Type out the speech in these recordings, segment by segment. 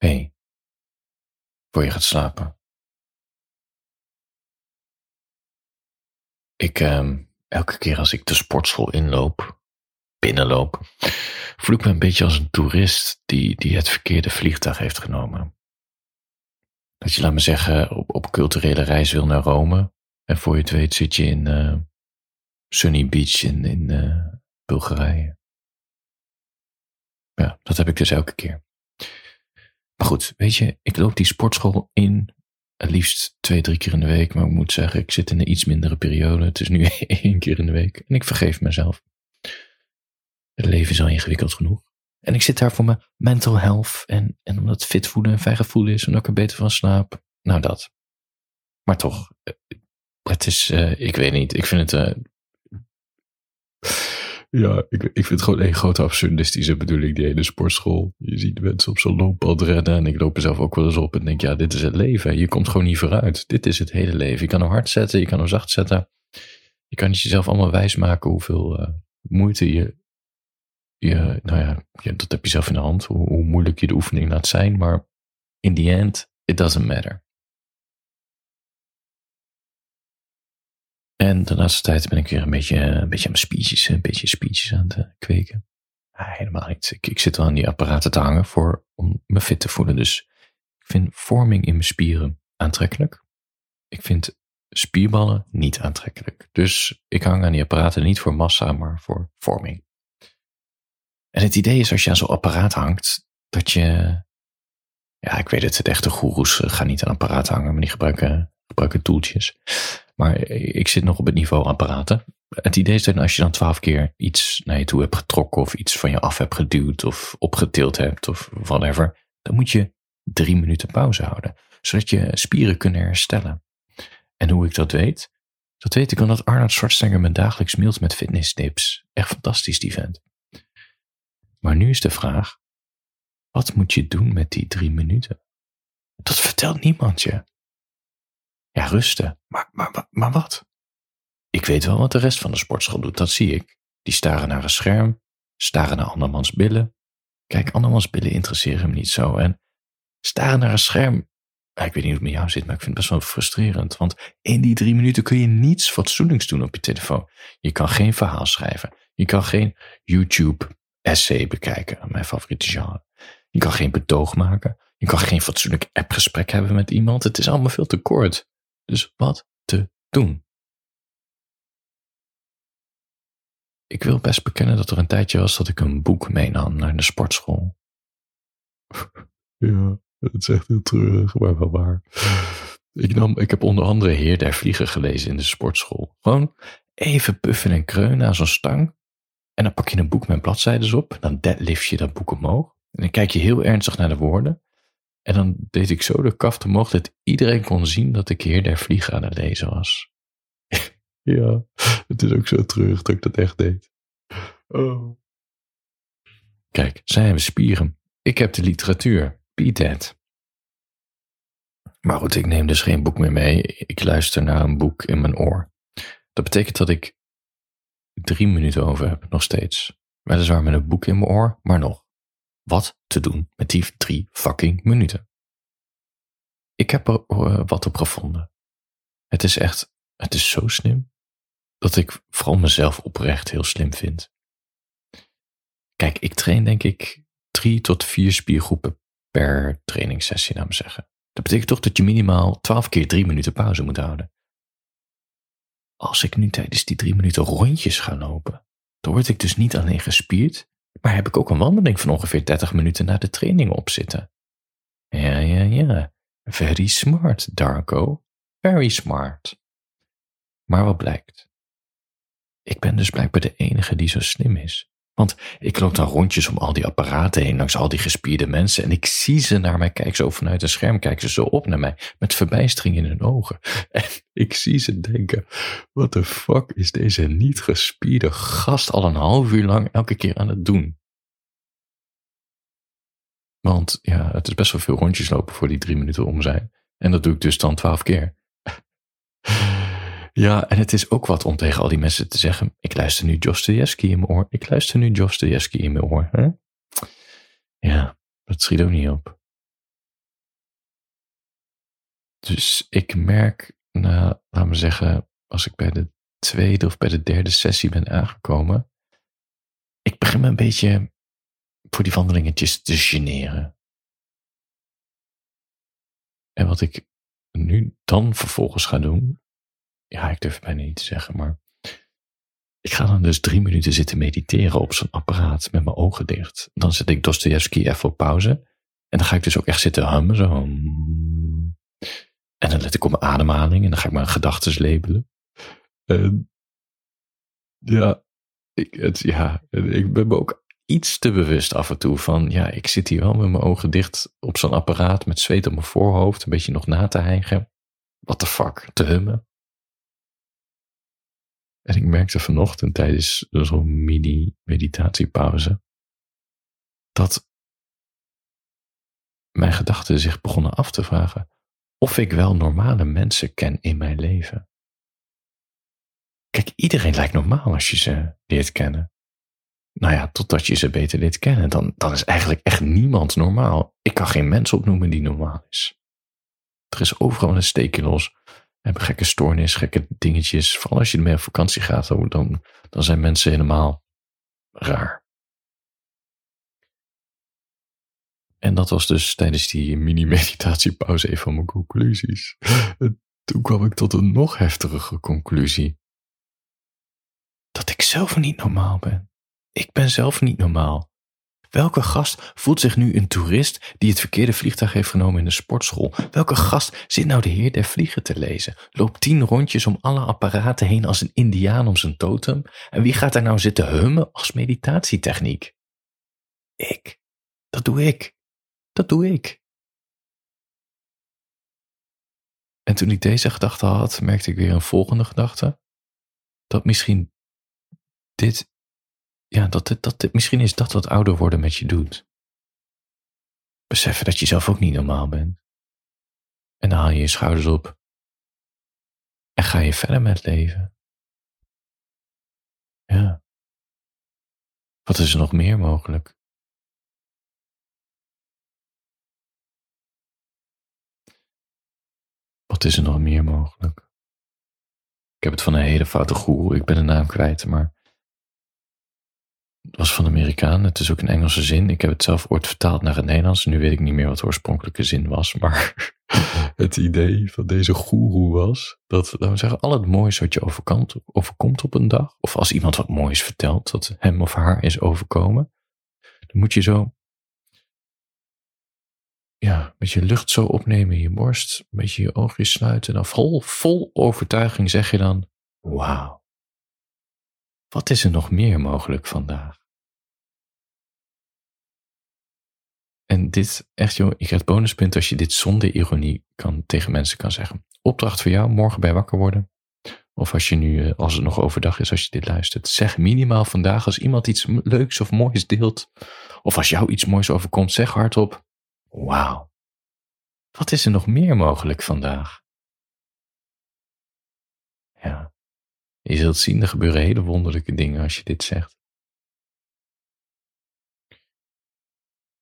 hey, voor je gaat slapen. Ik, ehm, elke keer als ik de sportschool inloop, binnenloop, voel ik me een beetje als een toerist die, die het verkeerde vliegtuig heeft genomen. Dat je, laat me zeggen, op, op culturele reis wil naar Rome. En voor je het weet zit je in uh, Sunny Beach in, in uh, Bulgarije. Ja, dat heb ik dus elke keer. Maar goed, weet je, ik loop die sportschool in het liefst twee, drie keer in de week. Maar ik moet zeggen, ik zit in een iets mindere periode. Het is nu één keer in de week. En ik vergeef mezelf. Het leven is al ingewikkeld genoeg. En ik zit daar voor mijn mental health. En, en omdat fit voelen en veilig voelen is. En ik er beter van slaap. Nou, dat. Maar toch, eh, het is, uh, ik weet niet. Ik vind het. Uh, ja, ik, ik vind het gewoon een grote absurdistische bedoeling, die hele sportschool. Je ziet mensen op zo'n looppad rennen en ik loop er zelf ook wel eens op en denk, ja, dit is het leven. Je komt gewoon niet vooruit. Dit is het hele leven. Je kan hem hard zetten, je kan hem zacht zetten. Je kan het jezelf allemaal wijsmaken hoeveel uh, moeite je, je, nou ja, je, dat heb je zelf in de hand, hoe, hoe moeilijk je de oefening laat zijn. Maar in the end, it doesn't matter. En de laatste tijd ben ik weer een beetje, een beetje aan mijn speeches, een beetje speeches aan het eh, kweken. helemaal niet. Ik, ik zit wel aan die apparaten te hangen voor, om me fit te voelen. Dus ik vind vorming in mijn spieren aantrekkelijk. Ik vind spierballen niet aantrekkelijk. Dus ik hang aan die apparaten niet voor massa, maar voor vorming. En het idee is als je aan zo'n apparaat hangt, dat je. Ja, ik weet het, de echte goeroes gaan niet aan apparaten hangen, maar die gebruiken, gebruiken toeltjes. Maar ik zit nog op het niveau apparaten. Het idee is dat als je dan twaalf keer iets naar je toe hebt getrokken of iets van je af hebt geduwd of opgetild hebt of whatever, dan moet je drie minuten pauze houden, zodat je spieren kunnen herstellen. En hoe ik dat weet? Dat weet ik omdat Arnold Schwarzenegger me dagelijks mailt met fitnesstips. Echt fantastisch, die vent. Maar nu is de vraag, wat moet je doen met die drie minuten? Dat vertelt niemand je. Ja, rusten. Maar, maar, maar wat? Ik weet wel wat de rest van de sportschool doet, dat zie ik. Die staren naar een scherm, staren naar andermans billen. Kijk, andermans billen interesseren me niet zo. En staren naar een scherm, ik weet niet hoe het met jou zit, maar ik vind het best wel frustrerend. Want in die drie minuten kun je niets fatsoenlijks doen op je telefoon. Je kan geen verhaal schrijven. Je kan geen YouTube-essay bekijken, mijn favoriete genre. Je kan geen betoog maken. Je kan geen fatsoenlijk appgesprek hebben met iemand. Het is allemaal veel te kort. Dus wat te doen? Ik wil best bekennen dat er een tijdje was dat ik een boek meenam naar de sportschool. Ja, het is echt heel treurig, maar wel waar. Ik, nam, ik heb onder andere Heer der Vliegen gelezen in de sportschool. Gewoon even puffen en kreunen aan zo'n stang. En dan pak je een boek met bladzijden op. Dan deadlift je dat boek omhoog. En dan kijk je heel ernstig naar de woorden. En dan deed ik zo de kaft omhoog dat iedereen kon zien dat ik Heer der Vliegen aan het lezen was. ja, het is ook zo treurig dat ik dat echt deed. Oh. Kijk, zij hebben spieren. Ik heb de literatuur. Be that. Maar goed, ik neem dus geen boek meer mee. Ik luister naar een boek in mijn oor. Dat betekent dat ik drie minuten over heb, nog steeds. Weliswaar met een boek in mijn oor, maar nog wat te doen met die drie fucking minuten. Ik heb er uh, wat op gevonden. Het is echt, het is zo slim, dat ik vooral mezelf oprecht heel slim vind. Kijk, ik train denk ik drie tot vier spiergroepen per trainingssessie, laat me zeggen. Dat betekent toch dat je minimaal twaalf keer drie minuten pauze moet houden. Als ik nu tijdens die drie minuten rondjes ga lopen, dan word ik dus niet alleen gespierd, maar heb ik ook een wandeling van ongeveer 30 minuten na de training op zitten. Ja, ja, ja. Very smart, Darko. Very smart. Maar wat blijkt? Ik ben dus blijkbaar de enige die zo slim is. Want ik loop dan rondjes om al die apparaten heen, langs al die gespierde mensen. En ik zie ze naar mij kijken, zo vanuit een scherm kijken ze zo op naar mij. Met verbijstering in hun ogen. En ik zie ze denken, what the fuck is deze niet gespierde gast al een half uur lang elke keer aan het doen? Want ja, het is best wel veel rondjes lopen voor die drie minuten om zijn. En dat doe ik dus dan twaalf keer. Ja, en het is ook wat om tegen al die mensen te zeggen: ik luister nu Dostoevsky in mijn oor. Ik luister nu Dostoevsky in mijn oor. Hè? Ja, dat schiet ook niet op. Dus ik merk, nou, laten we zeggen, als ik bij de tweede of bij de derde sessie ben aangekomen, ik begin me een beetje voor die wandelingetjes te generen. En wat ik nu dan vervolgens ga doen, ja, ik durf het bijna niet te zeggen, maar ik ga dan dus drie minuten zitten mediteren op zo'n apparaat met mijn ogen dicht. Dan zet ik Dostoevsky even op pauze. En dan ga ik dus ook echt zitten hummen, zo. En dan let ik op mijn ademhaling en dan ga ik mijn gedachten labelen. En ja, ik, het, ja, ik ben me ook iets te bewust af en toe van, ja, ik zit hier wel met mijn ogen dicht op zo'n apparaat met zweet op mijn voorhoofd, een beetje nog na te hijgen. What the fuck, te hummen. En ik merkte vanochtend tijdens zo'n mini-meditatiepauze dat mijn gedachten zich begonnen af te vragen of ik wel normale mensen ken in mijn leven. Kijk, iedereen lijkt normaal als je ze leert kennen. Nou ja, totdat je ze beter leert kennen, dan, dan is eigenlijk echt niemand normaal. Ik kan geen mens opnoemen die normaal is. Er is overal een steekje los. Hebben gekke stoornis, gekke dingetjes. Vooral als je ermee op vakantie gaat, dan, dan zijn mensen helemaal raar. En dat was dus tijdens die mini-meditatiepauze een van mijn conclusies. toen kwam ik tot een nog heftigere conclusie. Dat ik zelf niet normaal ben. Ik ben zelf niet normaal. Welke gast voelt zich nu een toerist die het verkeerde vliegtuig heeft genomen in de sportschool? Welke gast zit nou de Heer der Vliegen te lezen? Loopt tien rondjes om alle apparaten heen als een indiaan om zijn totem? En wie gaat daar nou zitten hummen als meditatietechniek? Ik. Dat doe ik. Dat doe ik. En toen ik deze gedachte had, merkte ik weer een volgende gedachte. Dat misschien dit, ja, dat, dat misschien is dat wat ouder worden met je doet. Beseffen dat je zelf ook niet normaal bent. En dan haal je je schouders op. En ga je verder met leven. Ja. Wat is er nog meer mogelijk? Wat is er nog meer mogelijk? Ik heb het van een hele foute goeroe, ik ben de naam kwijt, maar het was van Amerikaan. Het is ook een Engelse zin. Ik heb het zelf ooit vertaald naar het Nederlands. Nu weet ik niet meer wat de oorspronkelijke zin was. Maar het idee van deze goeroe was dat, laten we zeggen, al het moois wat je overkomt, overkomt op een dag. Of als iemand wat moois vertelt dat hem of haar is overkomen. Dan moet je zo ja, met je lucht zo opnemen in je borst, een beetje je oogjes sluiten. En dan vol, vol overtuiging zeg je dan, wauw, wat is er nog meer mogelijk vandaag? En dit, echt joh, je krijgt bonuspunt als je dit zonder ironie kan, tegen mensen kan zeggen. Opdracht voor jou, morgen bij wakker worden. Of als je nu, eh, als het nog overdag is, als je dit luistert. Zeg minimaal vandaag als iemand iets leuks of moois deelt. Of als jou iets moois overkomt, zeg hardop. Wauw. Wat is er nog meer mogelijk vandaag? Ja. Je zult zien, er gebeuren hele wonderlijke dingen als je dit zegt.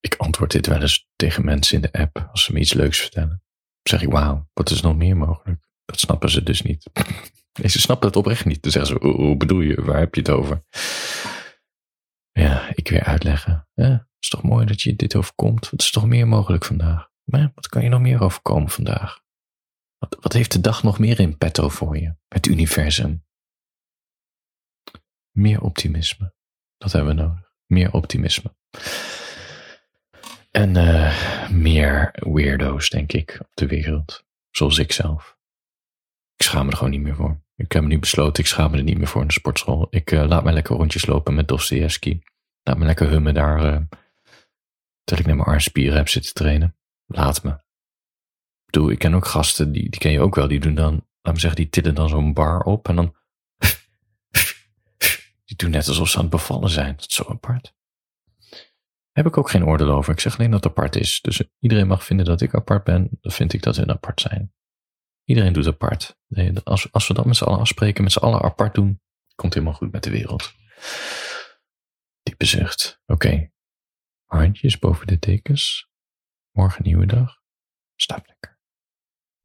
Ik antwoord dit wel eens tegen mensen in de app als ze me iets leuks vertellen. Dan zeg ik, wauw, wat is nog meer mogelijk? Dat snappen ze dus niet. Nee, ze snappen het oprecht niet. Dan zeggen ze, hoe bedoel je, waar heb je het over? Ja, ik weer uitleggen. Ja, het is toch mooi dat je dit overkomt. Wat is toch meer mogelijk vandaag? Maar wat kan je nog meer overkomen vandaag? Wat, wat heeft de dag nog meer in petto voor je? Het universum. Meer optimisme. Dat hebben we nodig. Meer optimisme. En uh, meer weirdo's, denk ik, op de wereld. Zoals ik zelf. Ik schaam me er gewoon niet meer voor. Ik heb me nu besloten, ik schaam me er niet meer voor in de sportschool. Ik uh, laat me lekker rondjes lopen met Dostoevsky. Laat me lekker hummen daar, uh, terwijl ik naar mijn armspieren heb zitten trainen. Laat me. Ik bedoel, ik ken ook gasten, die, die ken je ook wel, die doen dan, laat me zeggen, die tillen dan zo'n bar op en dan die net alsof ze aan het bevallen zijn. Dat is zo apart. Heb ik ook geen oordeel over. Ik zeg alleen dat het apart is. Dus iedereen mag vinden dat ik apart ben. Dan vind ik dat we apart zijn. Iedereen doet apart. Als, als we dat met z'n allen afspreken, met z'n allen apart doen, komt helemaal goed met de wereld. Diepe zucht. Oké. Handjes boven de tekens. Morgen nieuwe dag.